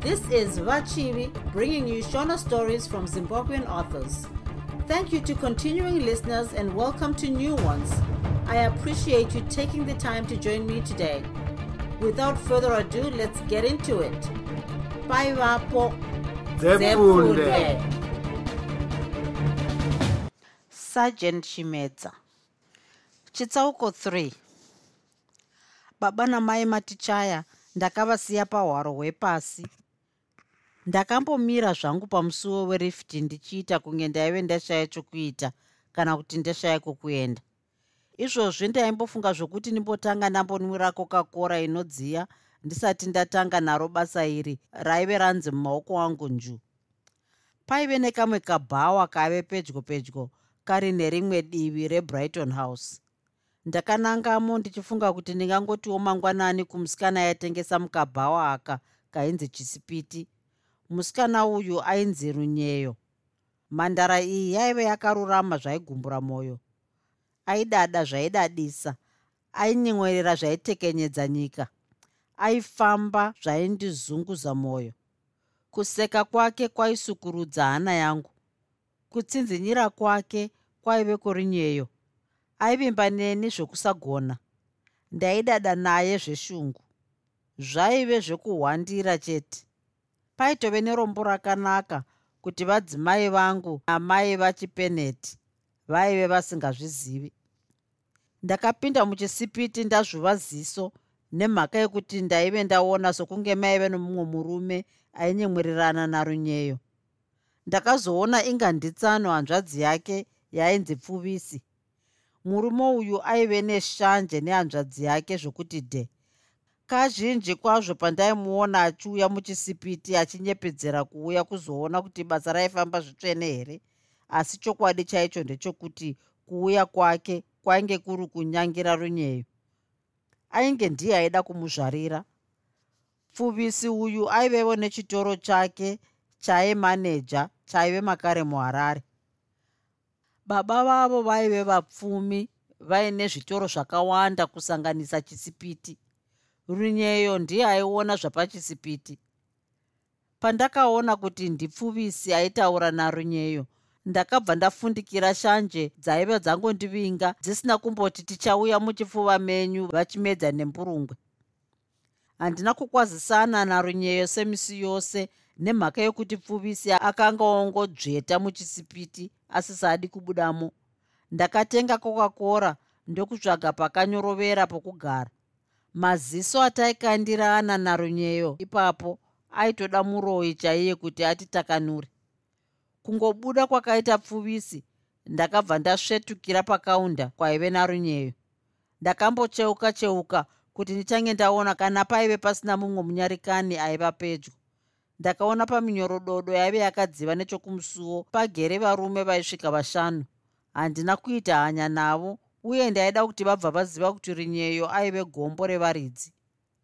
This is Vachivi bringing you Shona stories from Zimbabwean authors. Thank you to continuing listeners and welcome to new ones. I appreciate you taking the time to join me today. Without further ado, let's get into it. Bye, Vapo. Sergeant chimedza chitsauko 3 baba namai matichaya ndakavasiya pahwaro hwepasi ndakambomira zvangu pamusuwo werifti ndichiita kunge ndaive ndashaya chokuita kana kuti ndashaya kwokuenda izvozvi ndaimbofunga zvokuti ndimbotanga ndambonwira kokakora inodziya ndisati ndatanga naro basa iri raive ranzi mumaoko angu njuu paive nekamwe kabhawa kaive pedyo pedyo kari nerimwe divi rebrighton house. Ndakanangamo ndichifunga kuti ndingangotiwo mangwanani kumusikana yaitengesa mukabhawa aka kainzi chisipiti musikana uyu ainzi runyeyo. Mhandara iyi yaive yakarurama zvaigumbura mwoyo aidada zvaidadisa ainyemwerera zvaitekenyedza nyika. Aifamba zvaindizunguza mwoyo kuseka kwake kwaisukurudza hana yangu. Kutsinzinyira kwake kwaive kurinyeyo aivimba neni zvokusagona. Ndaidada naye zveshungu. Zvaive zvekuhwandira chete paitove nerombo rakanaka kuti vadzimai vangu namai vachipeneti vaive vasingazvizivi. Ndakapinda muchisipiti ndazvuva ziso nemhaka yekuti ndaive ndaona sokunge maive nomumwe murume ainyemwererana narunyeyo ndakazoona inga nditsano hanzvadzi yake yainzi pfuvisi. Murume uyu aive neshanje nehanzvadzi yake zvokuti dhe kazhinji kwazvo pandaimuona achiuya muchisipiti achinyepedzera kuuya kuzoona kuti basa raifamba zvitsvene here asi chokwadi chaicho ndechokuti kuuya kwake kwainge kuri kunyangira runyeyo. Ainge ndiye aida kumuzvarira. Pfuvisi uyu aivevo nechitoro chake chaimaneja chaive makare muharare. Baba vavo vaive vapfumi vaine zvitoro zvakawanda kusanganisa chisipiti runyeyo ndiye aiona zvapachisipiti pandakaona kuti ndipfuvisi aitaura narunyeyo ndakabva ndafundikira shanje dzaive dzangondivinga dzisina kumboti tichauya muchipfuva menyu vachimedza nempurungwe handina kukwazisana narunyeyo semisi yose nemhaka yokuti pfuvisi akanga ongodzveta muchisipiti asisadi kubudamo. Ndakatenga kokakora ndokutsvaga pakanyorovera pokugara maziso ataikandirana narunyeyo ipapo aitoda muroi chaiye kuti atitakanure. Kungobuda kwakaita pfuvisi ndakabva ndasvetukira pakaunda kwaive narunyeyo ndakambocheuka cheuka kuti ndichange ndaona kana paive pasina mumwe munyarikani aiva pedyo. Ndakaona paminyorododo yaive yakadziva nechokumusuwo pagere varume vaisvika vashanu. Handina kuita hanya navo uye ndaida kuti vabva vaziva kuti rinyeyo aive gombo revaridzi.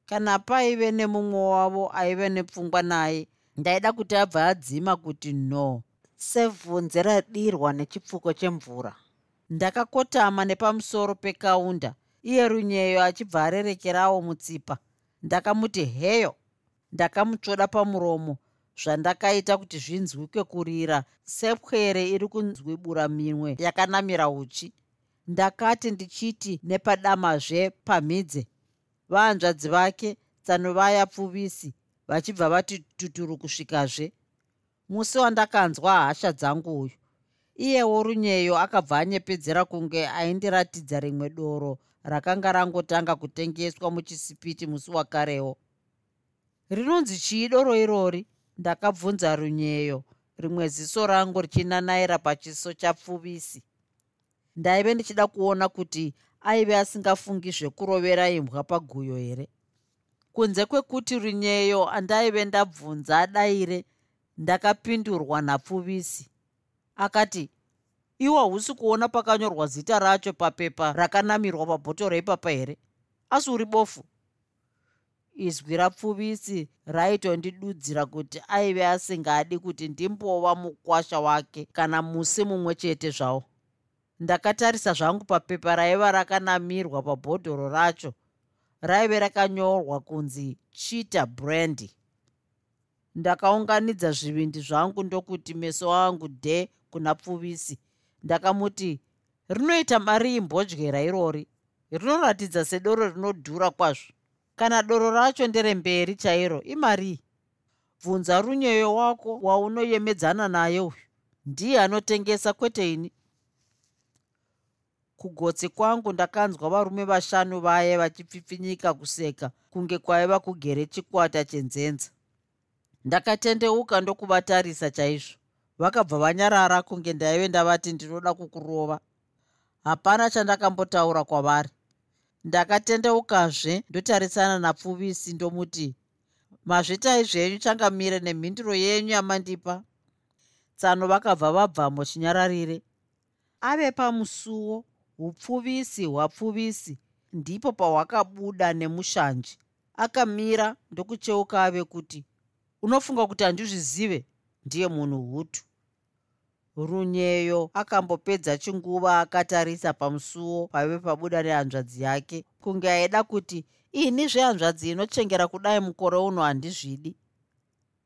Kana paive nemumwe wavo aive nepfungwa naye ndaida kuti abva adzima kuti no. Sevhunze radirwa nechipfuko chemvura. Ndakakotama nepamusoro pekaunda iye runyeyo achibva arerekerawo mutsipa. Ndakamuti heyo! Ndakamutsvoda pamuromo zvandakaita kuti zvinzwike kurira. Sepwere iri kunzwibura minwe yakanamira uchi ndakati ndichiti nepadamazve pamhidze. Vahanzvadzi vake tsanovaya pfuvisi vachibva vati tuturu kusvikazve. Musi wandakanzwa hasha dzangu uyu. Iyewo runyeyo akabva anyepedzera kunge aindiratidza rimwe doro rakanga rangotanga kutengeswa muchisipiti musi wakarewo. Rinonzi chii doro irori ndakabvunza runyeyo rimwe ziso rangu richinanaira pachiso chapfuvisi ndaive ndichida kuona kuti aive asingafungi zvekurovera imbwa paguyo here. Kunze kwekuti runyeyo andaive ndabvunza adaire ndakapindurwa napfuvisi. Akati iwo hausi kuona pakanyorwa zita racho papepa rakanamirwa pabhotoro ipapa here? Asi uri bofu. Izwi rapfuvisi raitondidudzira kuti aive asingadi kuti ndimbova mukwasha wake kana musi mumwe chete zvawo ndakatarisa zvangu papepa raiva rakanamirwa pabhodhoro racho. Raive rakanyorwa kunzi chita brandi ndakaunganidza zvivindi zvangu ndokuti meso angu dhe kuna pfuvisi. Ndakamuti rinoita mari imbodyera irori? Rinoratidza sedoro rinodhura kwazvo. Kana doro racho nderemberi chairo imarii bvunza runyeyo wako waunoyemedzana naye uyu. Ndiye anotengesa kwete ini kugotsi kwangu ndakanzwa varume vashanu vaye vachipfipfinyika kuseka kunge kwaiva kugere chikwata chenzenza. Ndakatendeuka ndokuvatarisa chaizvo. Vakabva vanyarara kunge ndaive ndavati ndinoda kukurova. Hapana chandakambotaura kwavari. Ndakatendeukazve ndotarisana napfuvisi ndomuti mazvitai zvenyu changamire nemhinduro yenyu yamandipa. Tsano vakabva vabvamo chinyararire. Ave pamusuwo upfuvisi hwapfuvisi. Ndipo pahwakabuda nemushanji akamira ndokucheuka ave kuti unofunga kuti handizvizive? Ndiye munhu hutu. Runyeyo akambopedza chinguva akatarisa pamusuwo paive pabuda nehanzvadzi yake kunge aida kuti ini zvehanzvadzi inochengera kudai mukore uno handizvidi?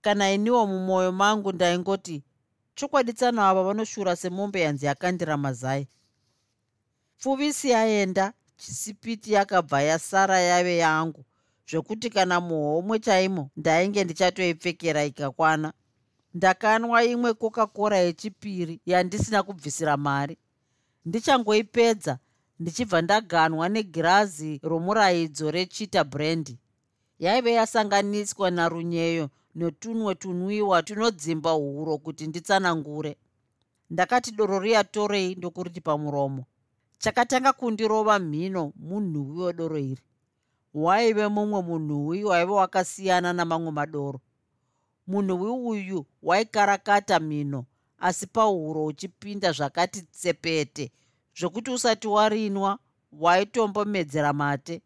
Kana iniwo mumwoyo mangu ndaingoti chokwadi tsano ava vanoshura semombe yanzi yakandirama zai pfuvisi yaenda chisipiti yakabva yasara yave yangu. Zvokuti kana muhomwe chaimo ndainge ndichatoipfekera ikakwana. Ndakanwa imwe coca-cora yechipiri yandisina kubvisira mari. Ndichangoipedza ndichibva ndaganwa negirazi romuraidzo rechita brendi yaive yasanganiswa narunyeyo netunwe tunwiwa tunodzimba huro kuti nditsanangure. Ndakati doro riya torei ndokuriti pamuromo chakatanga kundirova mhino munhuwi wedoro iri. Waive mumwe munhuwi waive wakasiyana namamwe madoro. Munhuwi uyu waikarakata mhino asi pahuro uchipinda zvakati tsepete zvokuti usati warinwa waitombomedzera mate.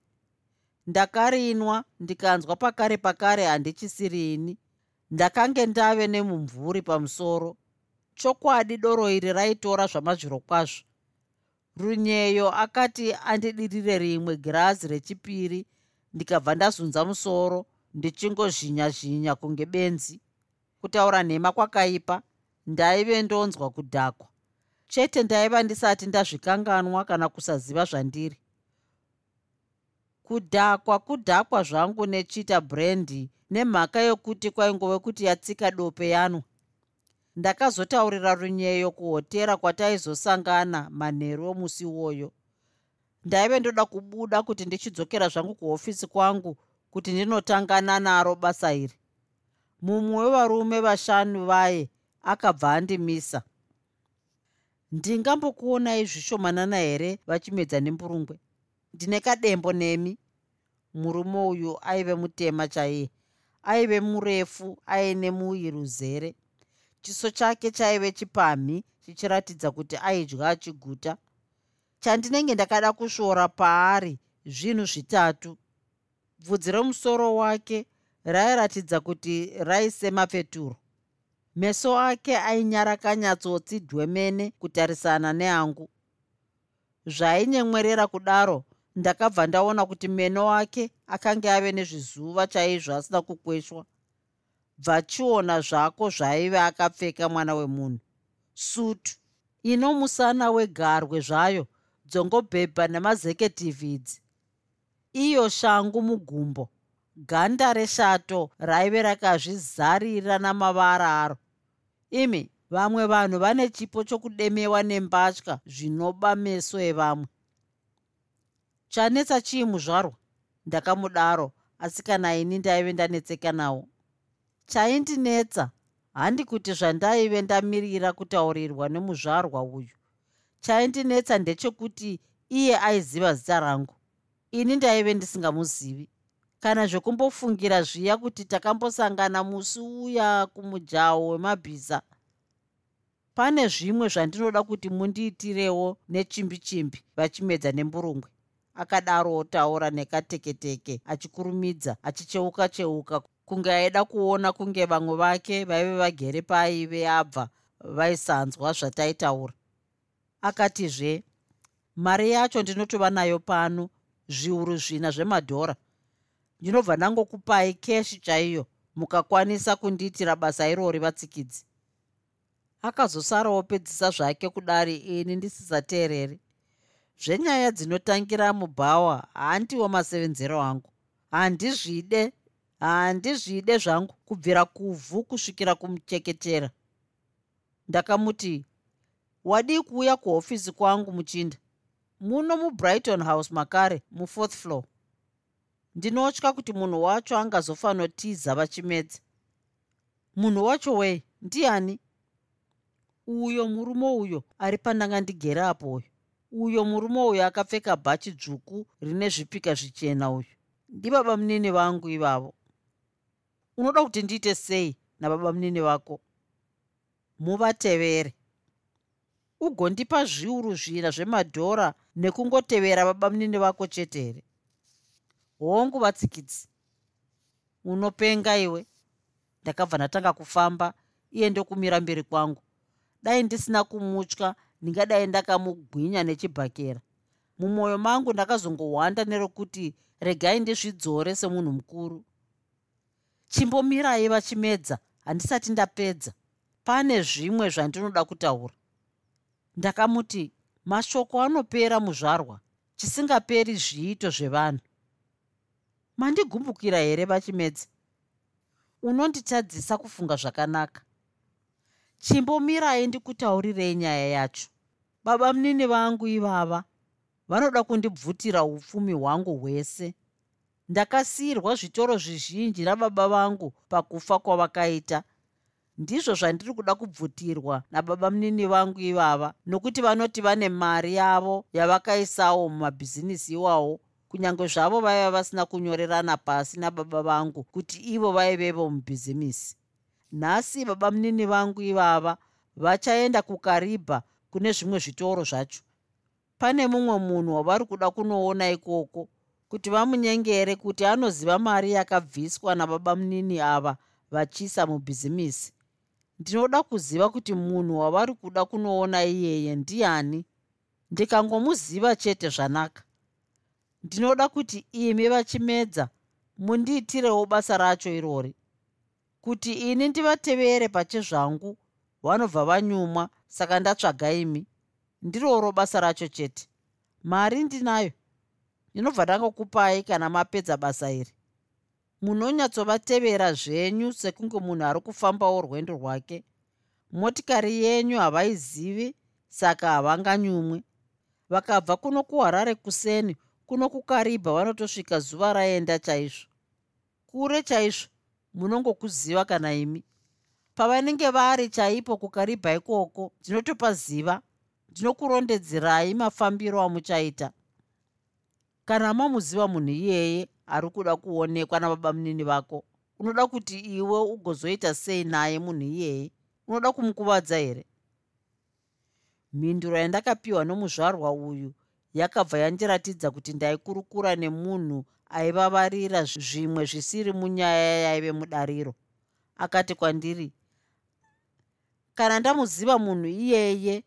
Ndakarinwa ndikanzwa pakare pakare handichisiriini ndakange ndave nemumvuri pamusoro. Chokwadi doro iri raitora zvamazviro kwazvo runyeyo akati andidirire rimwe girazi rechipiri ndikabva ndazunza musoro ndichingozhinya zhinya kunge benzi. Kutaura nhema kwakaipa ndaive ndonzwa kudhakwa. Chete ndaiva ndisati ndazvikanganwa kana kusaziva zvandiri. Kudhakwa kudhakwa zvangu nechita brendi nemhaka yokuti kwaingove kuti yatsika dope yanwa ndakazotaurira runyeyo kuhotera kwataizosangana manheru omusi iwoyo ndaive ndoda kubuda kuti ndichidzokera zvangu kuhofisi kwangu kuti ndinotangana naro basa iri. Mumwe wevarume vashanu vaye akabva andimisa. Ndingambokuonai zvishomanana here vachimedza nemburungwe? Ndine kadembo nemi. Murume uyu aive mutema chaiye aive murefu aine muviri uzere chiso chake chaive chipamhi chichiratidza kuti aidya achiguta chandinenge ndakada kusvora paari zvinhu zvitatu. Bvudzi remusoro wake rairatidza kuti raisemapfeturo meso ake ainyarakanyatsotsi dhwemene kutarisana neangu zvainyemwerera kudaro ndakabva ndaona kuti meno ake akanga ave nezvizuva chaizvo asina kukweshwa bvachiona zvako zvaive akapfeka mwana wemunhu. Sutu ino musana wegarwe zvayo dzongobhebha nemazeketivhidzi iyo shangu mugumbo ganda reshato raive rakazvizarira namavara aro. Imi vamwe vanhu vane chipo chokudemewa nembatya zvinoba meso evamwe. Chanetsa chii muzvarwa ndakamudaro asi kana ini ndaive ndanetseka nawo chaindinetsa. Handi kuti zvandaive ndamirira kutaurirwa nemuzvarwa uyu. Chaindinetsa ndechekuti iye aiziva zita rangu. Ini ndaive ndisingamuzivi. Kana zvekumbofungira zviya kuti takambosangana musi uya kumujaho wemabhiza pane zvimwe zvandinoda kuti mundiitirewo nechimbi chimbi vachimedza nemburungwe. Akadaro otaura nekateketeke achikurumidza achicheuka cheuka kunge aida kuona kunge vamwe vake vaive vagere paaive abva vaisanzwa zvataitaura. Akatizve mari yacho ndinotova nayo pano zviuru zvina zvemadhora. Ndinobva ndangokupai keshi chaiyo mukakwanisa kundiitira basa irori vatsikidzi. Akazosarawo pedzisa zvake kudari ini ndisisateereri zvenyaya dzinotangira mubhawa handiwo masevenzero angu. Handizvide handizvide zvangu kubvira kuvhu kusvikira kumucheketera ndakamuti wadii kuuya kuhofisi kwangu muchinda. Muno mubrighton house makare mufourth floor. Ndinotya kuti munhu wacho angazofanotiza vachimedza munhu wacho wei ndiani? Uyo murume uyo ari pandanga ndigere apo uyo. Uyo murume uyo akapfeka bhachi dzvuku rine zvipika zvichena uyu ndibaba munini vangu ivavo unoda kuti ndiite sei nababa munini vako muvatevere. Ugondipa zviuru zvina zvemadhora nekungotevera baba munini vako chete here? Hongu vatsikidzi unopenga iwe. Ndakabva ndatanga kufamba iye ndokumira mberi kwangu. Dai ndisina kumutya ndingadai ndakamugwinya nechibhakera. Mumwoyo mangu ndakazongohwanda nerokuti regai ndizvidzore semunhu mukuru chimbomirai vachimedza handisati ndapedza. Pane zvimwe zvandinoda kutaura. Ndakamuti mashoko anopera muzvarwa chisingaperi zviito zvevanhu. Mandigumbukira here vachimedza unonditadzisa kufunga zvakanaka. Chimbomirai ndikutaurirei nyaya yacho. Baba munini vangu ivava vanoda kundibvutira upfumi hwangu hwese ndakasiyirwa zvitoro zvizhinji nababa vangu pakufa kwavakaita. Ndizvo zvandiri kuda kubvutirwa nababa munini vangu ivava nokuti vanoti vane mari yavo yavakaisawo mumabhizinisi iwawo kunyange zvavo vaiva vasina kunyorerana pasi nababa vangu kuti ivo vaivevo mubhizimisi nhasi baba munini vangu ivava vachaenda kukaribha kune zvimwe zvitoro zvacho. Pane mumwe munhu wavari kuda kunoona ikoko kuti vamunyengere kuti anoziva mari yakabviswa nababa munini ava vachiisa mubhizimisi. Ndinoda kuziva kuti munhu wavari kuda kunoona iyeye ndiani? Ndikangomuziva chete zvanaka. Ndinoda kuti imi vachimedza mundiitirewo basa racho irori kuti ini ndivatevere pachezvangu vanobva vanyumwa saka ndatsvaga imi. Ndiroro basa racho chete. Mari ndinayo ndinobva ndangokupai kana mapedza basa iri. Munonyatsovatevera zvenyu sekunge munhu ari kufambawo rwendo rwake. Motikari yenyu havaizivi saka havanganyumwe vakabva kuno kuharare kuseni kuno kukaribha vanotosvika zuva raenda chaizvo. Kure chaizvo munongokuziva kana imi. Pavanenge vari chaipo kukaribha ikoko ndinotopaziva ndinokurondedzerai mafambiro amuchaita kana mamuziva munhu iyeye ari kuda kuonekwa nababa munini vako unoda kuti iwe ugozoita sei naye munhu iyeye? Unoda kumukuvadza here mhinduro yandakapiwa nomuzvarwa uyu yakabva yandiratidza kuti ndaikurukura nemunhu aivavarira zvimwe zvisiri munyaya yaive mudariro. Akati kwandiri kana ndamuziva munhu iyeye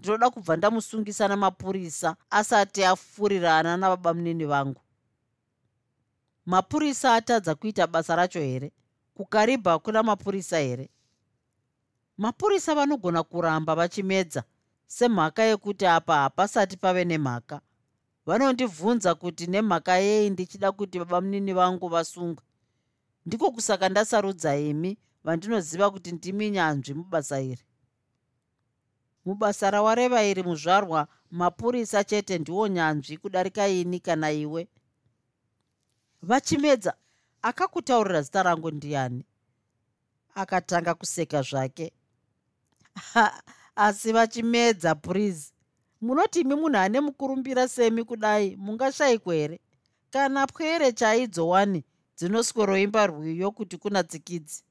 ndinoda kubva ndamusungisa namapurisa asati afurirana nababa munini vangu. Mapurisa atadza kuita basa racho here? Kukaribha kuna mapurisa here? Mapurisa vanogona kuramba vachimedza semhaka yekuti apa hapasati pave nemhaka. Vanondibvunza kuti nemhaka yei ndichida kuti baba munini vangu vasungwe ndiko kusaka ndasarudza imi vandinoziva kuti ndimi nyanzvi mubasa iri mubasa rawareva iri muzvarwa mapurisa chete ndiwo nyanzvi kudarika ini kana iwe. Vachimedza akakutaurira zita rangu ndiani? Akatanga kuseka zvake. Asi vachimedza purizi munoti imi munhu ane mukurumbira semi kudai mungashayikwa here kana pwere chaidzo wani dzinosweroimba rwiyo kuti kuna tsikidzi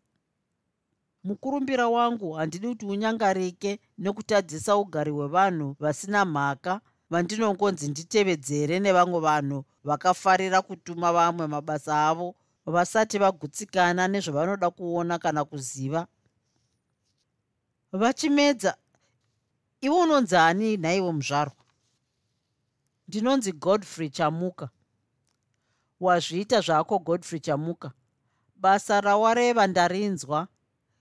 mukurumbira wangu handidi kuti unyangarike nekutadzisa ugari hwevanhu vasina mhaka. Vandinongonzi nditevedzere nevamwe vanhu vakafarira kutuma vamwe mabasa avo vasati vagutsikana nezvavanoda kuona kana kuziva. Vachimedza iwe unonzi ani? Nhaiwe muzvarwa. Ndinonzi godfrey chamuka. Wazviita zvako godfrey chamuka. Basa rawareva ndarinzwa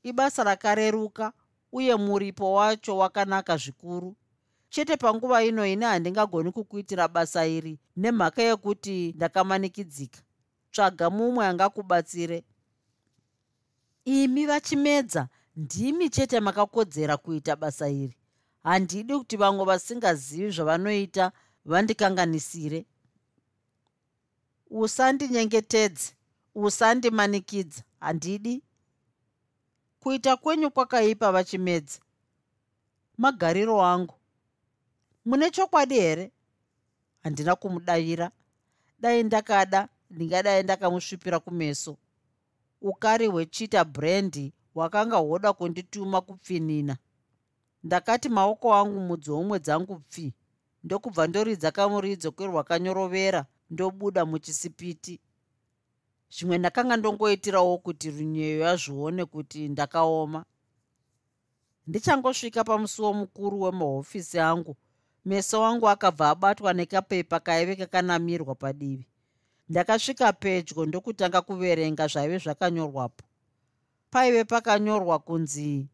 ibasa rakareruka uye muripo wacho wakanaka zvikuru. Chete panguva ino ine handingagoni kukuitira basa iri nemhaka yekuti ndakamanikidzika. Tsvaga mumwe angakubatsire. Imi vachimedza ndimi chete makakodzera kuita basa iri. Handidi kuti vamwe vasingazivi zvavanoita vandikanganisire. Usandinyengetedze usandimanikidza handidi kuita kwenyu kwakaipa vachimedza magariro angu. Mune chokwadi here? Handina kumudavira dai ndakada ndingadai ndakamusvipira kumeso. Ukari hwechita brendi hwakanga hwoda kundituma kupfinina. Ndakati maoko angu mudzomwe dzangu pfi ndokubva ndoridza kamuridzo kwerwakanyorovera ndobuda muchisipiti zvimwe ndakanga ndongoitirawo kuti runyeyo yazvione kuti ndakaoma. Ndichangosvika pamusuwo mukuru wemahofisi angu. Meso wangu akabva abatwa nekapepa kaive kakanamirwa padivi. Ndakasvika pedyo ndokutanga kuverenga zvaive zvakanyorwapo. Paive pakanyorwa kunzi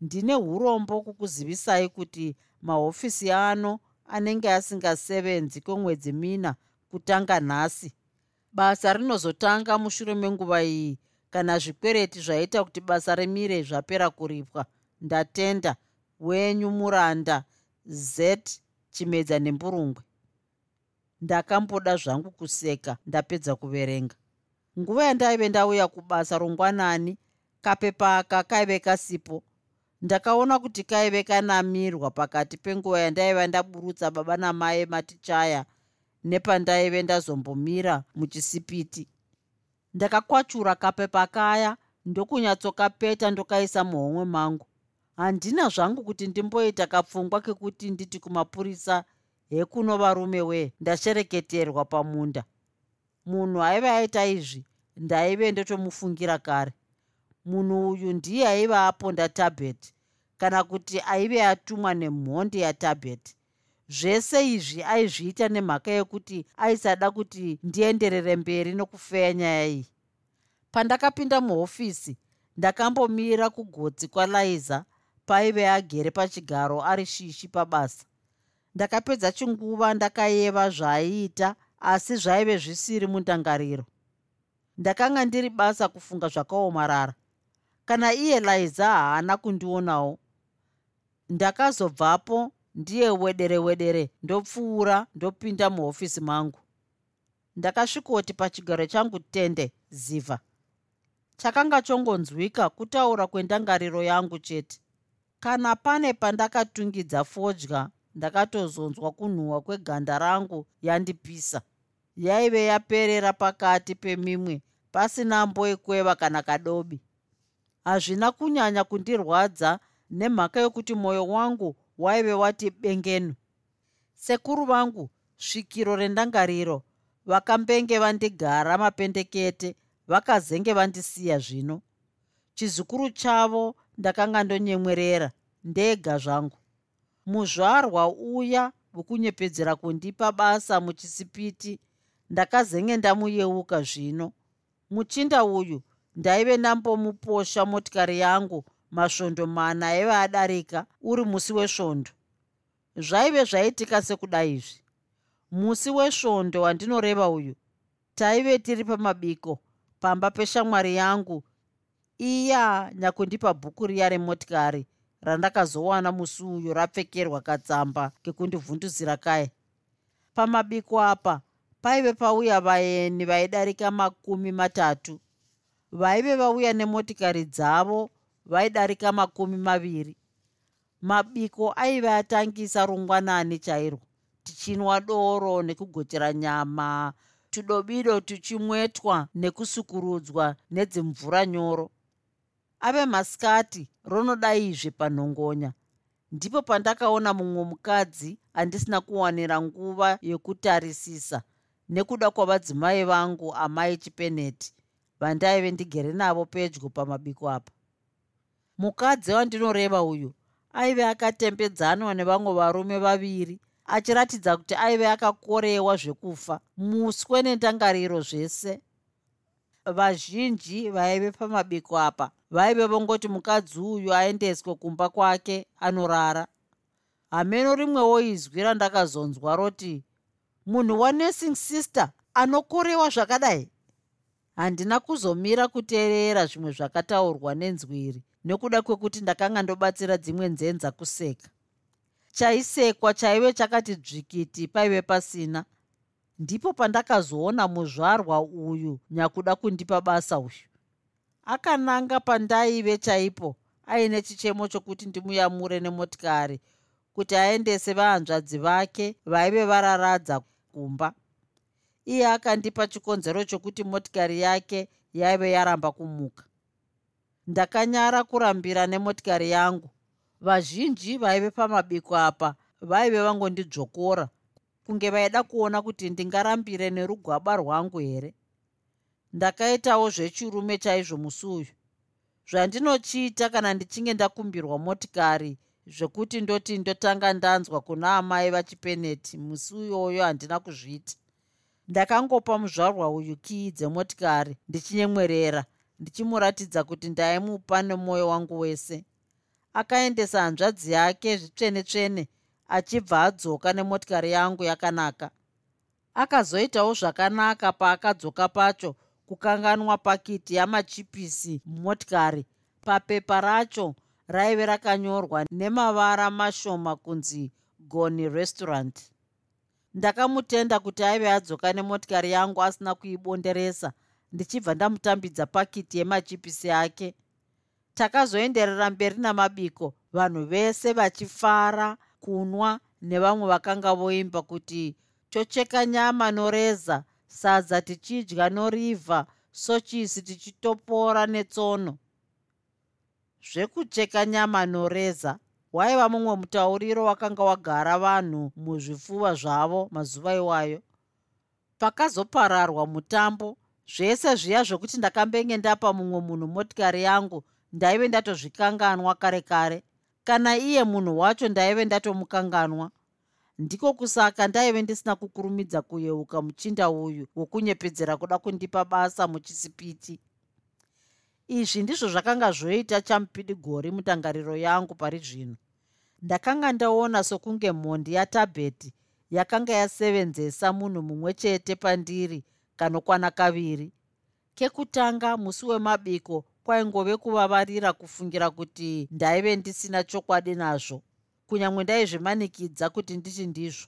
ndine urombo kukuzivisai kuti mahofisi ano anenge asingasevenzi kwemwedzi mina kutanga nhasi basa rinozotanga mushure menguva iyi. Kana zvikwereti zvaita kuti basa remire zvapera kuripwa ndatenda. Wenyu muranda z chimedza nemburungwe. Ndakamboda zvangu kuseka ndapedza kuverenga. Nguva yandaive ndauya kubasa rongwanani kapepa aka kaive kasipo. Ndakaona kuti kaive kanamirwa pakati penguva yandaiva ndaburutsa baba namai matichaya nepandaive ndazombomira muchisipiti. Ndakakwachura kapepa kaya ndokunyatsokapeta ndokaisa muhomwe mangu. Handina zvangu kuti ndimboita kapfungwa kekuti nditi kumapurisa hekuno varume wee ndashereketerwa pamunda. Munhu aiva aita izvi ndaive ndotomufungira kare. Munhu uyu ndiye aiva aponda tabet kana kuti aive atumwa nemhondi yatabet zvese izvi aizviita nemhaka yekuti aisada kuti ndienderere mberi nokufeya nyaya iyi. Pandakapinda muhofisi ndakambomira kugotsi kwalaiza paive agere pachigaro ari shishi pabasa. Ndakapedza chinguva ndakayeva zvaaiita asi zvaive zvisiri mundangariro. Ndakanga ndiri basa kufunga zvakaomarara. Kana iye laiza haana kundionawo ndakazobvapo ndiye wedere wedere ndopfuura ndopinda muhofisi mangu. Ndakasvikoti pachigaro changu tende zivha chakanga chongonzwika kutaura kwendangariro yangu chete. Kana pane pandakatungidza fodya ndakatozonzwa kunhuhwa kweganda rangu yandipisa. Yaive yaperera pakati pemimwe pasina mboikweva kana kadobi. Hazvina kunyanya kundirwadza nemhaka yokuti mwoyo wangu waive wati bengenu. Sekuru vangu svikiro rendangariro vakambenge vandigara mapendekete vakazenge vandisiya zvino. Chizukuru chavo ndakanga ndonyemwerera ndega zvangu. Muzvarwa uya wekunyepedzera kundipa basa muchisipiti ndakazenge ndamuyeuka zvino. Muchinda uyu ndaive ndambomuposha motikari yangu masvondo mana aiva adarika uri musi wesvondo. Zvaive zvaitika sekuda izvi. Musi wesvondo wandinoreva uyu taive tiri pamabiko pamba peshamwari yangu. Iya nyakundipa bhuku riya remotikari randakazowana musi uyo rapfekerwa katsamba kekundivhunduzira kaye pamabiko apa paive pauya vaeni vaidarika makumi matatu. Vaive vauya nemotikari dzavo vaidarika makumi maviri. Mabiko aive atangisa rungwanani chairwo tichinwa doro nekugotera nyama tudobido tuchimwetwa nekusukurudzwa nedzimvura nyoro. Ave masikati ronodaizve panhongonya ndipo pandakaona mumwe mukadzi handisina kuwanira nguva yekutarisisa nekuda kwavadzimai vangu amai chipeneti vandaive ndigere navo pedyo pamabiko apa mukadzi wandinoreva uyu aive akatembedzanwa nevamwe varume vaviri achiratidza kuti aive akakorewa zvekufa muswe nendangariro zvese. Vazhinji vaive pamabiko apa vaive vongoti mukadzi uyu aendeswe kumba kwake anorara. Hameno rimwewo izwi randakazonzwa roti munhu wanursing sister anokorewa zvakadai? Handina kuzomira kuteerera zvimwe zvakataurwa nenzwiri nekuda kwekuti ndakanga ndobatsira dzimwe nzenza kuseka. Chaisekwa chaive chakati dzvikiti paive pasina ndipo pandakazoona muzvarwa uyu nyakuda kundipa basa uyu. Akananga pandaive chaipo aine chichemo chokuti ndimuyamure nemotikari kuti aendese vahanzvadzi vake vaive vararadza kumba. Iye akandipa chikonzero chokuti motikari yake yaive yaramba kumuka ndakanyara kurambira nemotikari yangu. Vazhinji vaive pamabiko apa vaive vangondidzvokora kunge vaida kuona kuti ndingarambire nerugwaba rwangu here? Ndakaitawo zvechirume chaizvo musi uyu zvandinochiita kana ndichinge ndakumbirwa motikari zvekuti ndoti ndotanga ndanzwa kuna amai vachipeneti musi uyoyo handina kuzviita. Ndakangopa muzvarwa uyu kii dzemotikari ndichinyemwerera ndichimuratidza kuti ndaimupa nemwoyo wangu wese. Akaendesa hanzvadzi yake zvitsvene tsvene achibva adzoka nemotikari yangu yakanaka. Akazoitawo zvakanaka paakadzoka pacho kukanganwa pakiti yamachipisi mumotikari papepa racho raive rakanyorwa nemavara mashoma kunzi goni restaurant. Ndakamutenda kuti aive adzoka nemotikari yangu asina kuibonderesa ndichibva ndamutambidza pakiti yemachipisi ake. Takazoenderera mberi namabiko vanhu vese vachifara kunwa nevamwe vakanga voimba kuti tocheka nyama noreza sadza tichidya norivha sochisi tichitopora netsono. Zvekucheka nyama noreza waiva mumwe mutauriro wakanga wagara vanhu muzvipfuva zvavo mazuva iwayo. Pakazopararwa mutambo zvese zviya zvokuti ndakambenge ndapa mumwe munhu motikari yangu ndaive ndatozvikanganwa kare kare. Kana iye munhu wacho ndaive ndatomukanganwa. Ndiko kusaka ndaive ndisina kukurumidza kuyeuka muchinda uyu wokunyepedzera kuda kundipa basa muchisipiti izvi ndizvo zvakanga zvoita chamupidigori mutangariro yangu pari zvino. Ndakanga ndaona sokunge mhondi yatabheti yakanga yasevenzesa munhu mumwe chete pandiri kanokwana kaviri. Kekutanga musi wemabiko kwaingove kuvavarira kufungira kuti ndaive ndisina chokwadi nazvo kunyange ndaizvimanikidza kuti nditi ndizvo.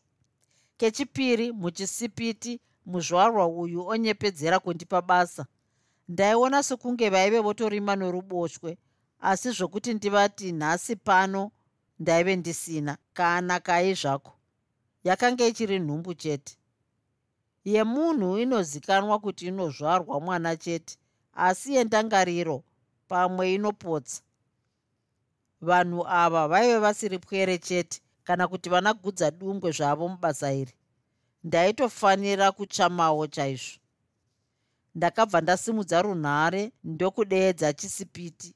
Kechipiri muchisipiti muzvarwa uyu onyepedzera kundipa basa. Ndaiona sekunge vaive votorima noruboshwe asi zvokuti ndivati nhasi pano ndaive ndisina kana kai zvako. Yakanga ichiri nhumbu chete yemunhu inozikanwa kuti inozvarwa mwana chete asi yendangariro pamwe inopotsa. Vanhu ava vaive vasiri pwere chete kana kuti vanagudza dungwe zvavo mubasa iri. Ndaitofanira kutsvamawo chaizvo. Ndakabva ndasimudza runhare ndokudeedza chisipiti.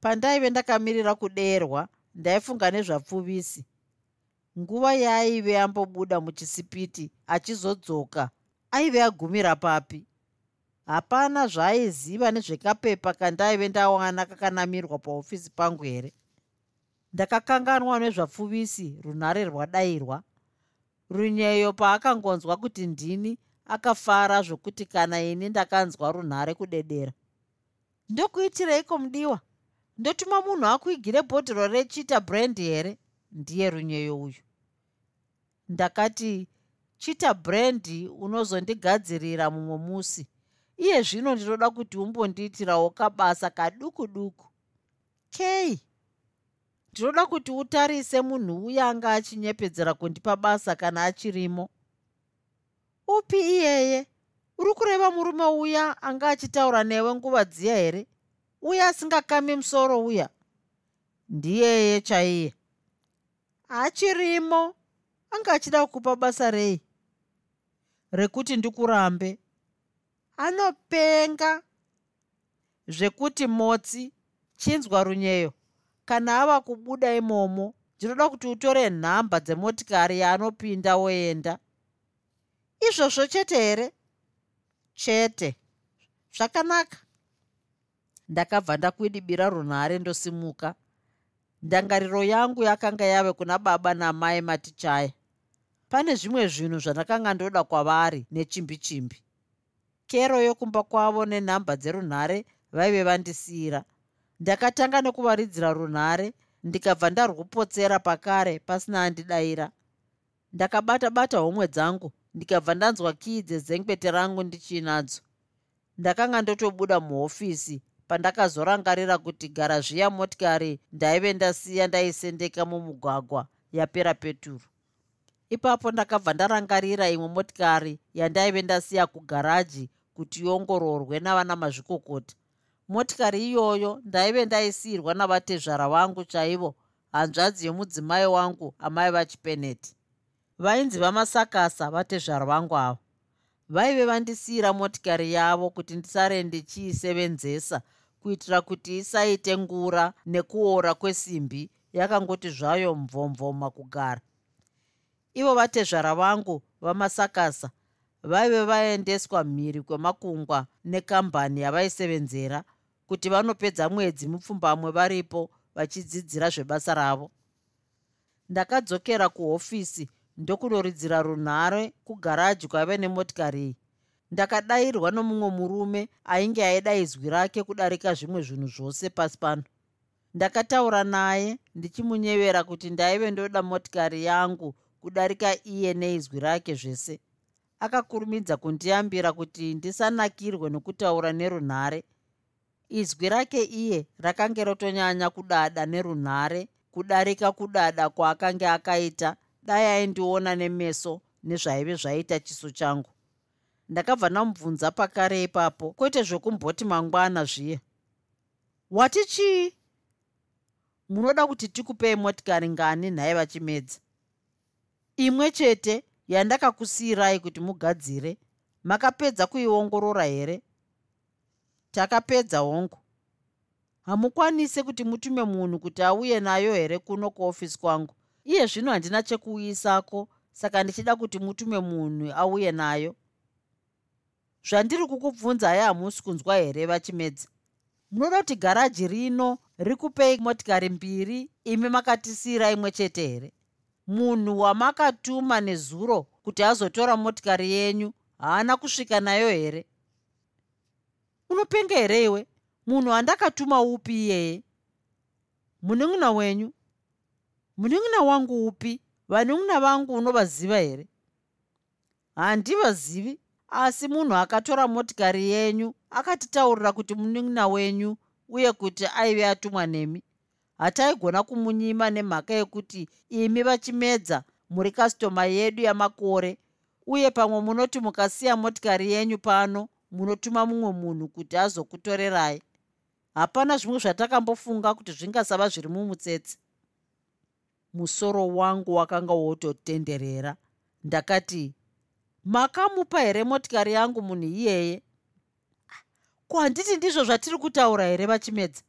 Pandaive ndakamirira kudeerwa ndaifunga nezvapfuvisi nguva yaaive ambobuda muchisipiti achizodzoka aive agumira papi. Hapana zvaaiziva nezvekapepa kandaive ndawana kakanamirwa paofisi pangu here? Ndakakanganwa nezvapfuvisi runhare rwadayirwa. Runyeyo paakangonzwa kuti ndini akafara zvokuti kana ini ndakanzwa runhare kudedera. Ndokuitireiko mudiwa ndotuma munhu akuigire bhodhiro rechita brand here ndiye runyeyo uyu. Ndakati chita brand unozondigadzirira mumwe musi iye zvino ndinoda kuti umbondiitirawo kabasa kaduku duku. Kei? Ndinoda kuti utarise munhu uya anga achinyepedzera kundipa basa kana achirimo. Upi iyeye? Uri kureva murume uya anga achitaura newe nguva dziya here? Uya asingakami musoro uya? Ndiyeye chaiye achirimo anga achida kukupa basa rei? Rekuti ndikurambe. Anopenga. Zvekuti motsi chinzwa runyeyo. Kana ava kubuda imomo ndinoda kuti utore nhamba dzemotikari yaanopinda woenda. Izvozvo chete here? Chete. Zvakanaka. Ndakabva ndakwidibira runhare ndosimuka ndangariro yangu yakanga yave kuna baba namai matichaya pane zvimwe zvinhu zvandakanga ndoda kwavari nechimbi chimbi kero yokumba kwavo nenhamba dzerunhare vaive vandisiyira. Ndakatanga nekuvaridzira runhare ndikabva ndarwupotsera pakare pasina andidayira. Ndakabata bata homwe dzangu ndikabva ndanzwa kii dzezengwete rangu ndichiinadzo ndakanga ndotobuda muhofisi pandakazorangarira kuti garazviya motikari ndaive ndasiya ndaisendeka mumugwagwa yapera peturu. Ipapo ndakabva ndarangarira imwe motikari yandaive ndasiya kugaraji kuti iongororwe navana mazvikokota. Motikari iyoyo ndaive ndaisiyirwa navatezvara vangu chaivo hanzvadzi yomudzimai wangu amai vachipeneti vainzi vamasakasa vatezvara vangu ava. Vaive vandisiyira motikari yavo kuti ndisare ndichiisevenzesa kuitira kuti isaite ngura nekuora kwesimbi yakangoti zvayo mvomvoma kugara ivo vatezvara vangu vamasakasa vaive vaendeswa mhiri kwemakungwa nekambani yavaisevenzera kuti vanopedza mwedzi mupfumbamwe varipo vachidzidzira zvebasa ravo. Ndakadzokera kuhofisi ndokunoridzira runhare kugaraji kwaive nemotikari iyi ndakadayirwa nomumwe murume ainge aida izwi rake kudarika zvimwe zvinhu zvose pasi pano. Ndakataura naye ndichimunyevera kuti ndaive ndoda motikari yangu kudarika iye neizwi rake zvese. Akakurumidza kundiyambira kuti ndisanakirwe nokutaura nerunhare. Izwi rake iye rakange rotonyanya kudada nerunhare kudarika kudada kwaakanga akaita. Dai aindiona nemeso nezvaive zvaita chiso changu ndakabva ndamubvunza pakare ipapo kwete zvokumboti mangwana zviye wati chii? Munoda kuti tikupei motikari ngani nhaye vachimedza? Imwe chete yandakakusiyirai kuti mugadzire makapedza kuiongorora here? Takapedza hongu. Hamukwanisi kuti mutume munhu kuti auye nayo here kuno kuofisi kwangu? Iye zvino handina chekuuyisako saka ndichida kuti mutume munhu auye nayo zvandiri kukubvunzai hamusi kunzwa here vachimedza munoda kuti garaji rino rikupei motikari mbiri imi makatisiyira imwe chete here? Munhu wamakatuma nezuro kuti azotora motikari yenyu haana kusvika nayo here? Unopenga here iwe? Munhu andakatuma upi iyeye? Munun'una wenyu? Munun'una wangu upi? Vanun'una vangu unovaziva here? Handivazivi asi munhu akatora motikari yenyu akatitaurira kuti munun'una wenyu uye kuti aive atumwa nemi. Hataigona kumunyima nemhaka yekuti imi vachimedza muri kastoma yedu yamakore uye pamwe munoti mukasiya motikari yenyu pano munotuma mumwe munhu kuti azokutorerai. Hapana zvimwe zvatakambofunga kuti zvingasava zviri mumutsetse. Musoro wangu wakanga wototenderera. Ndakati makamupa here motikari yangu munhu iyeye? Ko handiti ndizvo zvatiri kutaura here vachimedza?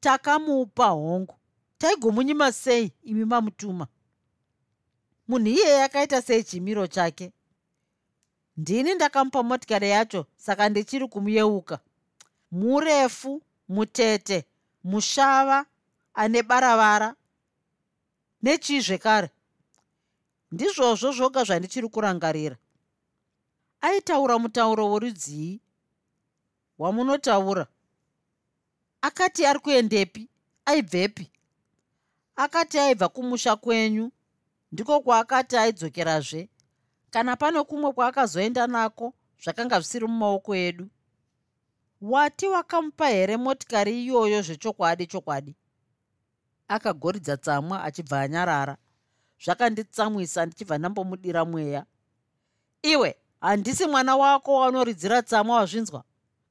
Takamupa hongu. Taigomunyima sei imi mamutuma? Munhu iyeye akaita sei chimiro chake? Ndini ndakamupa motikari yacho saka ndichiri kumuyeuka. Murefu mutete mushava ane baravara nechii zvekare ndizvozvo zvoga zvandichiri kurangarira aitaura mutauro worudzii? Wamunotaura. Akati ari kuendepi aibvepi. Akati aibva kumusha kwenyu ndiko kwaakati aidzokerazve. Kana pane kumwe kwaakazoenda nako zvakanga zvisiri mumaoko edu. Wati wakamupa here motikari iyoyo zvechokwadi chokwadi? Akagoridza tsamwa achibva anyarara. Zvakanditsamwisa ndichibva ndambomudira mweya. Iwe handisi mwana wako wanoridzira tsamwa wazvinzwa?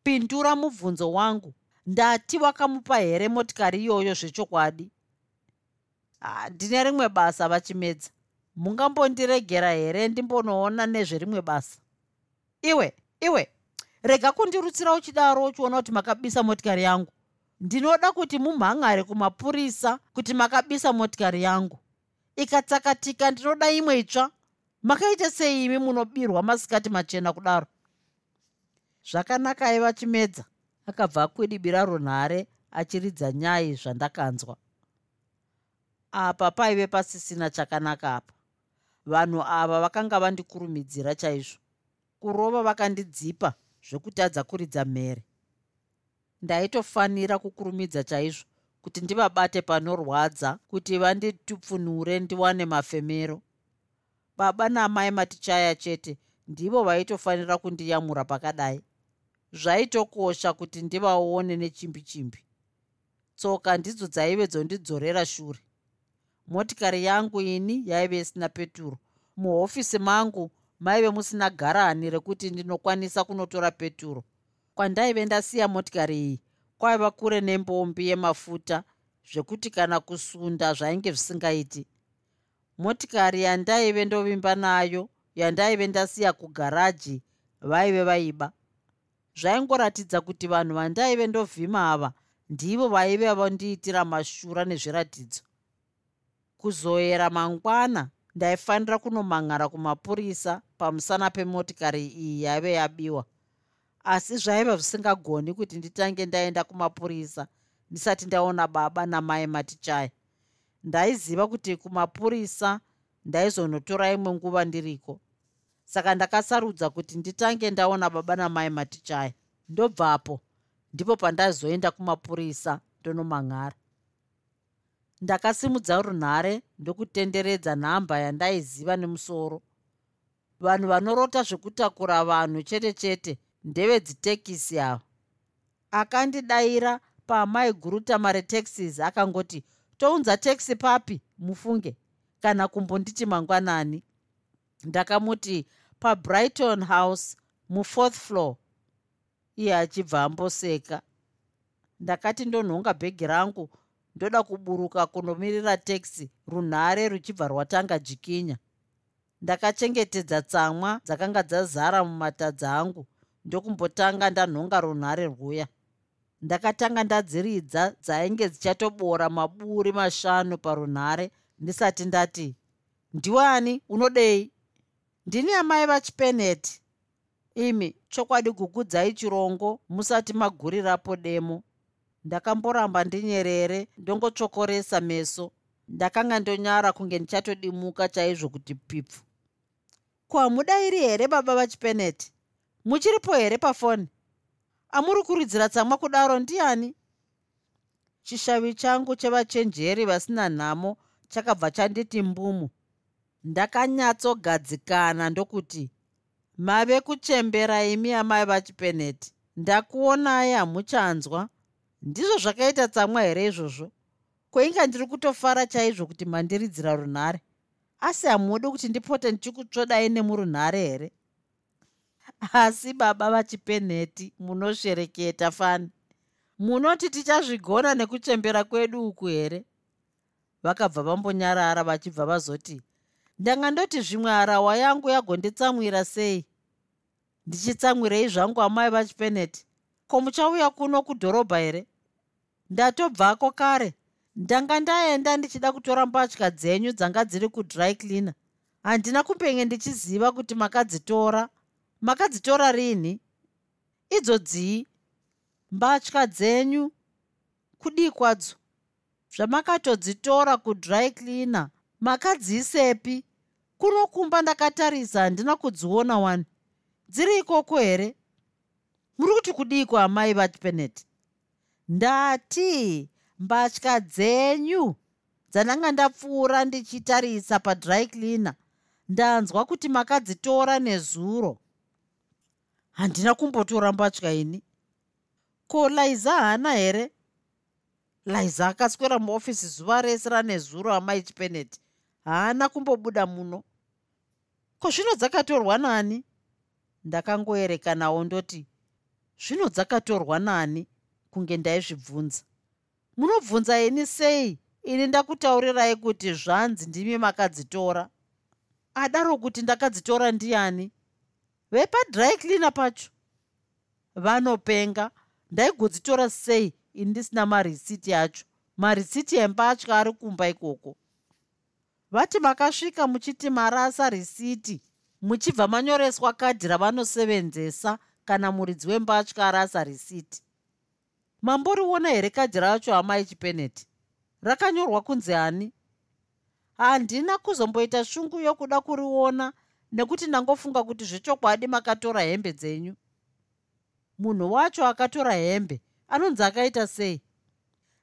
Pindura mubvunzo wangu. Ndati wakamupa here motikari iyoyo zvechokwadi? Handine rimwe basa vachimedza mungambondiregera here ndimbonoona nezverimwe basa? Iwe iwe rega kundirutsira uchidaro uchiona kuti makabisa motikari yangu. Ndinoda kuti mumhangare kumapurisa kuti makabisa motikari yangu. Ikatsakatika ndinoda imwe itsva makaita sei imi munobirwa masikati machena kudaro? Zvakanaka aiva chimedza. Akabva akwidibira runhare achiridza nyai zvandakanzwa. Apa paive pasisina chakanaka apa. Vanhu ava vakanga vandikurumidzira chaizvo. Kurova vakandidzipa zvekutadza kuridza mhere. Ndaitofanira kukurumidza chaizvo kuti ndivabate panorwadza kuti vanditupfunure ndiwane mafemero baba namai matichaya chete ndivo vaitofanira kundiyamura pakadai. Zvaitokosha kuti ndivaone nechimbi chimbi tsoka ndidzo dzaive dzondidzorera shure. Motikari yangu ini yaive isina peturo. Muhofisi mangu maive musina garani rekuti ndinokwanisa kunotora peturo. Kwandaive ndasiya motikari iyi kwaiva kure nembombi yemafuta zvekuti kana kusunda zvainge zvisingaiti motikari yandaive ndovimba nayo yandaive ndasiya kugaraji vaive vaiba. Zvaingoratidza kuti vanhu vandaive ndovhima ava ndivo vaive vandiitira mashura nezviratidzo. Kuzoyera mangwana ndaifanira kunomang'ara kumapurisa pamusana pemotikari iyi yaive yabiwa. Asi zvaiva zvisingagoni kuti nditange ndaenda kumapurisa ndisati ndaona baba namai matichaya ndaiziva kuti kumapurisa ndaizonotora imwe nguva ndiriko. Saka ndakasarudza kuti nditange ndaona baba namai matichaya ndobvapo ndipo pandazoenda kumapurisa ndonomang'ara. Ndakasimudza runhare ndokutenderedza nhamba yandaiziva nemusoro. Vanhu vanorota zvekutakura vanhu chete chete ndevedzitekisi ava. Akandidayira pamaiguruta taxis akangoti tounza taxi papi mufunge. Kana kumbonditi mangwanani. Ndakamuti pabrighton house mufourth floor. Iye achibva amboseka. Ndakati ndonhonga bhegi rangu. Ndoda kuburuka kunomirira taxi runhare ruchibva rwatanga jikinya. Ndakachengetedza tsamwa dzakanga dzazara mumatadza angu. Ndokumbotanga ndanhonga runhare rwuya ndakatanga ndadziridza dzainge dzichatobora maburi mashanu parunhare. Ndisati ndati ndiwani unodei? Ndini amai vachipeneti imi chokwadi kukudzai chirongo musati magurirapo demo. Ndakamboramba ndinyerere ndongotsvokoresa meso. Ndakanga ndonyara kunge ndichatodimuka chaizvo kuti pipfu ko hamudairi here baba vachipeneti muchiripo here pafoni amuri kuridzira tsamwa kudaro ndiani? Chishavi changu chevachenjeri vasina nhamo chakabva chanditi mbumu. Ndakanyatsogadzikana ndokuti mave kuchembera imi amai vachipeneti. Ndakuonai hamuchanzwa. Ndizvo zvakaita tsamwa here izvozvo? Kwainga ndiri kutofara chaizvo kuti mandiridzira runhare? Asi hamudi kuti ndipote ndichikutsvodai nemurunhare here asi baba vachipenheti munoshereketa fani. Munoti tichazvigona nekuchembera kwedu uku here? Vakabva vambonyarara vachibva vazoti ndanga ndoti zvimwe harawa yangu yagonditsamwira sei? Ndichitsamwirei zvangu amai vachipenheti? Ko muchauya kuno kudhorobha here? Ndatobvako kare. Ndanga ndaenda ndichida kutora mbatya dzenyu dzanga dziri kudry cleaner. Handina kumbenge ndichiziva kuti makadzitora makadzitora rini. Idzodzii mbatya dzenyu kudii kwadzo? Zvamakatodzitora kudry cleaner. Makadziisepi. Kuno kumba ndakatarisa handina kudziona wani. Dziri ikoko here? Muri kuti kudii kwaamai vachipenet ndati mbatya dzenyu dzandanga ndapfuura ndichitarisa padry cleaner. Ndanzwa kuti makadzitora nezuro handina kumbotora mbatya ini. Ko laiza haana here? Laiza akaswera muofisi zuva rese ranezuro amai chipeneti haana kumbobuda muno. Ko zvino dzakatorwa nani? Ndakangoerekanawo ndoti zvino dzakatorwa nani kunge ndaizvibvunza. Munobvunza ini sei? Ini ndakutaurirai kuti zvanzi ndimi makadzitora. Adaro kuti ndakadzitora ndiani vepadry cleaner pacho. Vanopenga. Ndaigodzitora sei? Ini ndisina marisiti acho marisiti embatya ari kumba ikoko. Vati makasvika muchiti marasa risiti muchibva manyoreswa kadhi ravanosevenzesa kana muridzi wembatya arasa risiti. Mamboriona here kadhi racho amai chipeneti rakanyorwa kunzi ani? Handina kuzomboita shungu yokuda kuriona nekuti ndangofunga kuti zvechokwadi makatora hembe dzenyu. Munhu wacho akatora hembe anonzi akaita sei?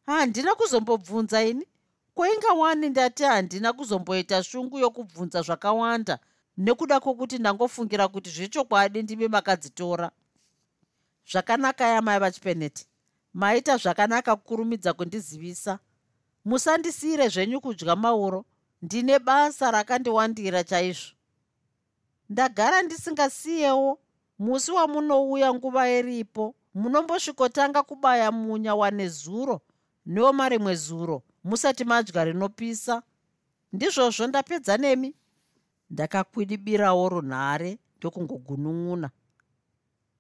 Handina kuzombobvunza ini? Kwainga wani ndati handina kuzomboita shungu yokubvunza zvakawanda nekuda kwokuti ndangofungira kuti zvechokwadi ndimi makadzitora? Zvakanaka yamai vachipeneti. Maita zvakanaka kukurumidza kundizivisa. Musandisiyire zvenyu kudya mauro. Ndine basa rakandiwandira chaizvo ndagara ndisingasiyewo musi wamunouya nguva iripo munombosvikotanga kubaya munya wanezuro neoma rimwe zuro musati madya rinopisa. Ndizvozvo ndapedza nemi. Ndakakwidibirawo runhare ndokungogunun'una.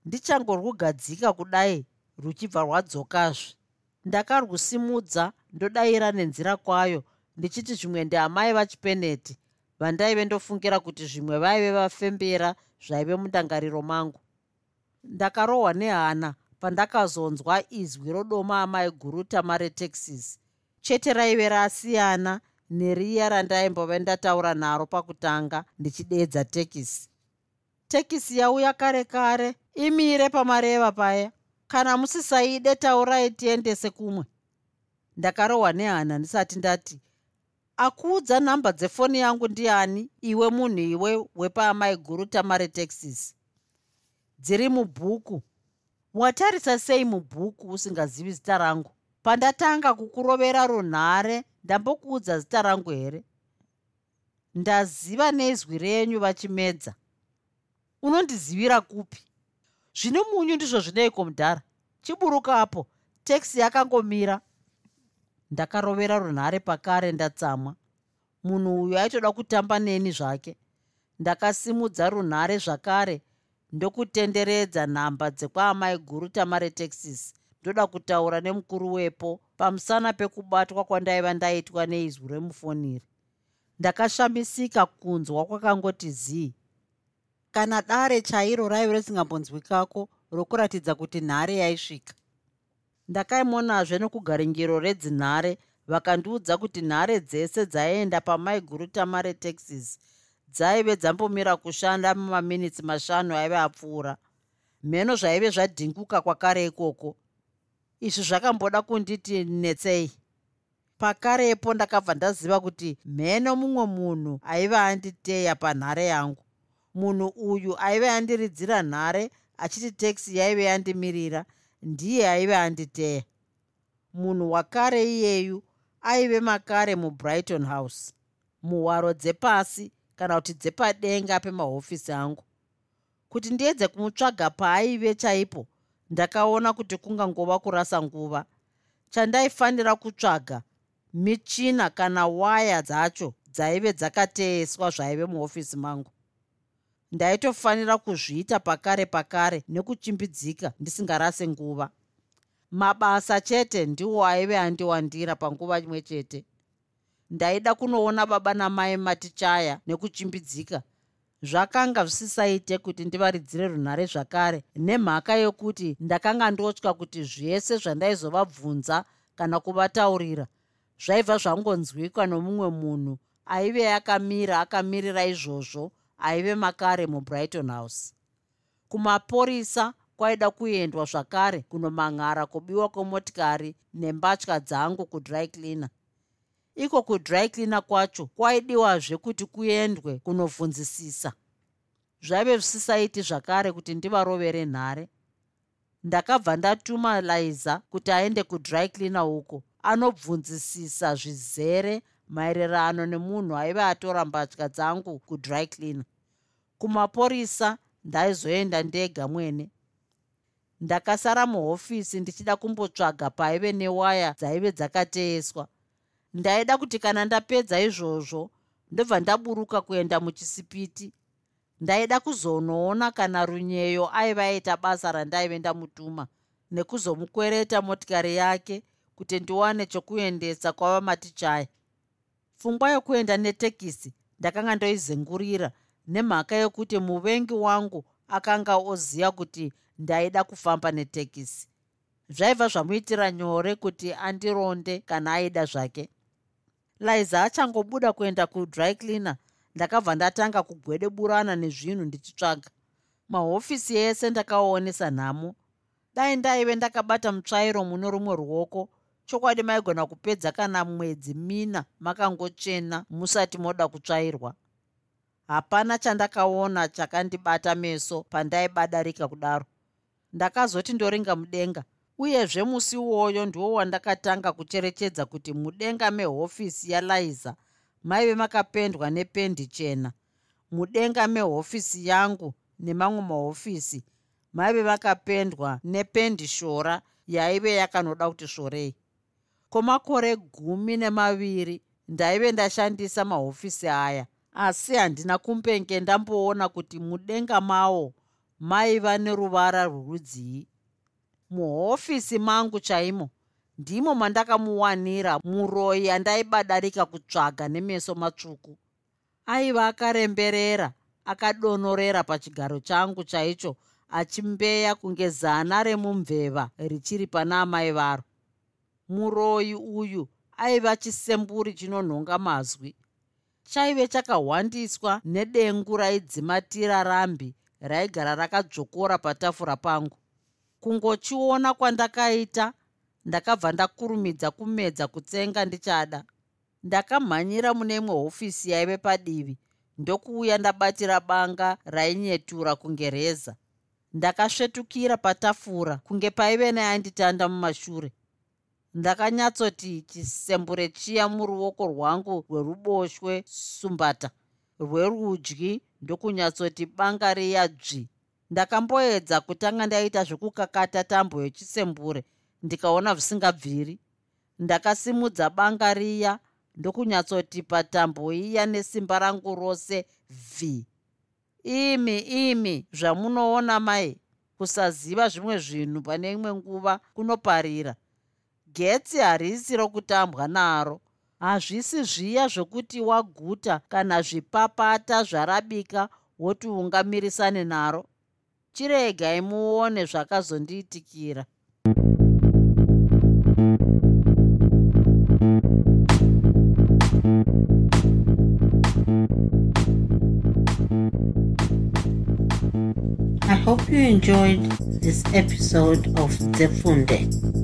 Ndichangorwugadzika kudai ruchibva rwadzokazve. Ndakarwusimudza ndodayira nenzira kwayo ndichiti zvimwe ndeamai vachipeneti vandaive ndofungira kuti zvimwe vaive vafembera zvaive mundangariro mangu. Ndakarohwa nehana pandakazonzwa izwi rodoma amai guruta maretexas chete raive rasiyana neriya randaimbove ndataura naro pakutanga ndichidedza tekisi tekisi yauya kare kare imire pamareva paya. Kana musisaide taurai tiendese kumwe. Ndakarohwa nehana ndisati ndati akuudza nhamba dzefoni yangu ndiani iwe munhu iwe wepaamai guru tamare texas. Dziri mubhuku. Watarisa sei mubhuku usingazivi zita rangu? Pandatanga kukurovera runhare ndambokuudza zita rangu here? Ndaziva nezwi renyu vachimedza. Unondizivira kupi? Zvino munyu ndizvo zvineiko mudhara? Chiburukapo tekisi yakangomira ndakarovera runhare pakare ndatsamwa. Munhu uyu aitoda kutamba neni zvake. Ndakasimudza runhare zvakare ndokutenderedza nhamba dzekwaamai guru tamare texas ndoda kutaura nemukuru wepo pamusana pekubatwa kwandaiva ndaitwa neizwi remufoniri. Ndakashamisika kunzwa kwakangoti zii. Kana dare chairo raive risingambonzwikako rokuratidza kuti nhare yaisvika ndakaimonazve nokugaringiro redzinhare vakandiudza kuti nhare dzese dzaenda pamai guru tamare texas dzaive dzambomira kushanda mumaminitsi mashanu aive apfuura. Mheno zvaive zvadhinguka kwakare ikoko. Izvi zvakamboda kunditi netsei. Pakarepo ndakabva ndaziva kuti mheno mumwe munhu aive anditeya panhare yangu. Munhu uyu aive andiridzira nhare achiti teksi yaive yandimirira ndiye aive anditeya. Munhu wakare iyeyu aive makare mubrighton house muhwaro dzepasi kana kuti dzepadenga pemahofisi angu. Kuti ndiedze kumutsvaga paaive chaipo ndakaona kuti kungangova kurasa nguva. Chandaifanira kutsvaga michina kana waya dzacho dzaive dzakateeswa zvaive muofisi mangu ndaitofanira kuzviita pakare pakare nekuchimbidzika ndisingarase nguva. Mabasa chete ndiwo aive andiwandira panguva imwe chete. Ndaida kunoona baba namai matichaya nekuchimbidzika. Zvakanga zvisisaite kuti ndivaridzire runhare zvakare nemhaka yokuti ndakanga ndotya kuti zvese zvandaizovabvunza kana kuvataurira zvaibva zvangonzwikwa nomumwe munhu aive akamira akamirira izvozvo aive makare mubrighton house. Kumapurisa kwaida kuendwa zvakare kunomangara kubiwa kwemotikari nembatya dzangu kudry cleaner. Iko kudry cleaner kwacho kwaidiwazve kuti kuendwe kunobvunzisisa zvaive zvisisaiti zvakare kuti ndivarovere nhare. Ndakabva ndatuma liza kuti aende kudry cleaner uko anobvunzisisa zvizere maererano nemunhu aive atora mbatya dzangu kudry cleaner kumapurisa ndaizoenda ndega mwene. Ndakasara muhofisi ndichida kumbotsvaga paive newaya dzaive dzakateeswa. Ndaida kuti kana ndapedza izvozvo ndobva ndaburuka kuenda muchisipiti. Ndaida kuzonoona kana runyeyo aiva aita basa randaive ndamutuma nekuzomukwereta motikari yake kuti ndiwane chokuendesa kwava matichaya pfungwa yokuenda netekisi ndakanga ndoizengurira nemhaka yokuti muvengi wangu akanga oziva kuti ndaida kufamba netekisi. Zvaibva zvamuitira nyore kuti andironde kana aida zvake. Liza achangobuda kuenda kudry cleaner ndakabva ndatanga kugwedeburana nezvinhu ndichitsvaga. Mahofisi ese ndakaonesa nhamo. Dai ndaive ndakabata mutsvairo muno rumwe ruoko chokwadi maigona kupedza kana mwedzi mina makangochena musati moda kutsvairwa hapana chandakaona chakandibata meso pandaibadarika kudaro. Ndakazoti ndoringa mudenga uyezve musi uwoyo ndiwo wandakatanga kucherechedza kuti mudenga mehofisi yaliza maive makapendwa nependi chena. Mudenga mehofisi yangu nemamwe mahofisi maive makapendwa nependi shora yaive yakanoda kuti svorei kwomakore gumi nemaviri ndaive ndashandisa mahofisi aya asi handina kumbenge ndamboona kuti mudenga mawo maiva neruvara rworudzii muhofisi mangu chaimo ndimo mandakamuwanira muroyi andaibadarika kutsvaga nemeso matsvuku. Aiva akaremberera akadonorera pachigaro changu chaicho achimbeya kunge zana remumveva richiri pana amai varo. Muroyi uyu aiva chisemburi chinonhonga mazwi chaive chakahwandiswa nedengu raidzimatira rambi raigara rakadzvokora patafura pangu. Kungochiona kwandakaita ndakabva ndakurumidza kumedza kutsenga ndichada. Ndakamhanyira mune imwe hofisi yaive padivi ndokuuya ndabatira banga rainyetura kunge reza ndakasvetukira patafura kunge paive neanditanda mumashure ndakanyatsoti chisembure chiya muruoko rwangu rweruboshwe sumbata rwerudyi ndokunyatsoti banga riya dzvi. Ndakamboedza kutanga ndaita zvekukakata tambo yechisembure ndikaona zvisingabviri. Ndakasimudza banga riya ndokunyatsoti patambo iya nesimba rangu rose vhi imi imi zvamunoona mai kusaziva zvimwe zvinhu pane imwe nguva kunoparira getsi harisi rokutambwa naro. Hazvisi zviya zvokuti waguta kana zvipapata zvarabika woti ungamirisane naro. Chiregai muone zvakazondiitikira. I hope you enjoyed this episode of Zefunde.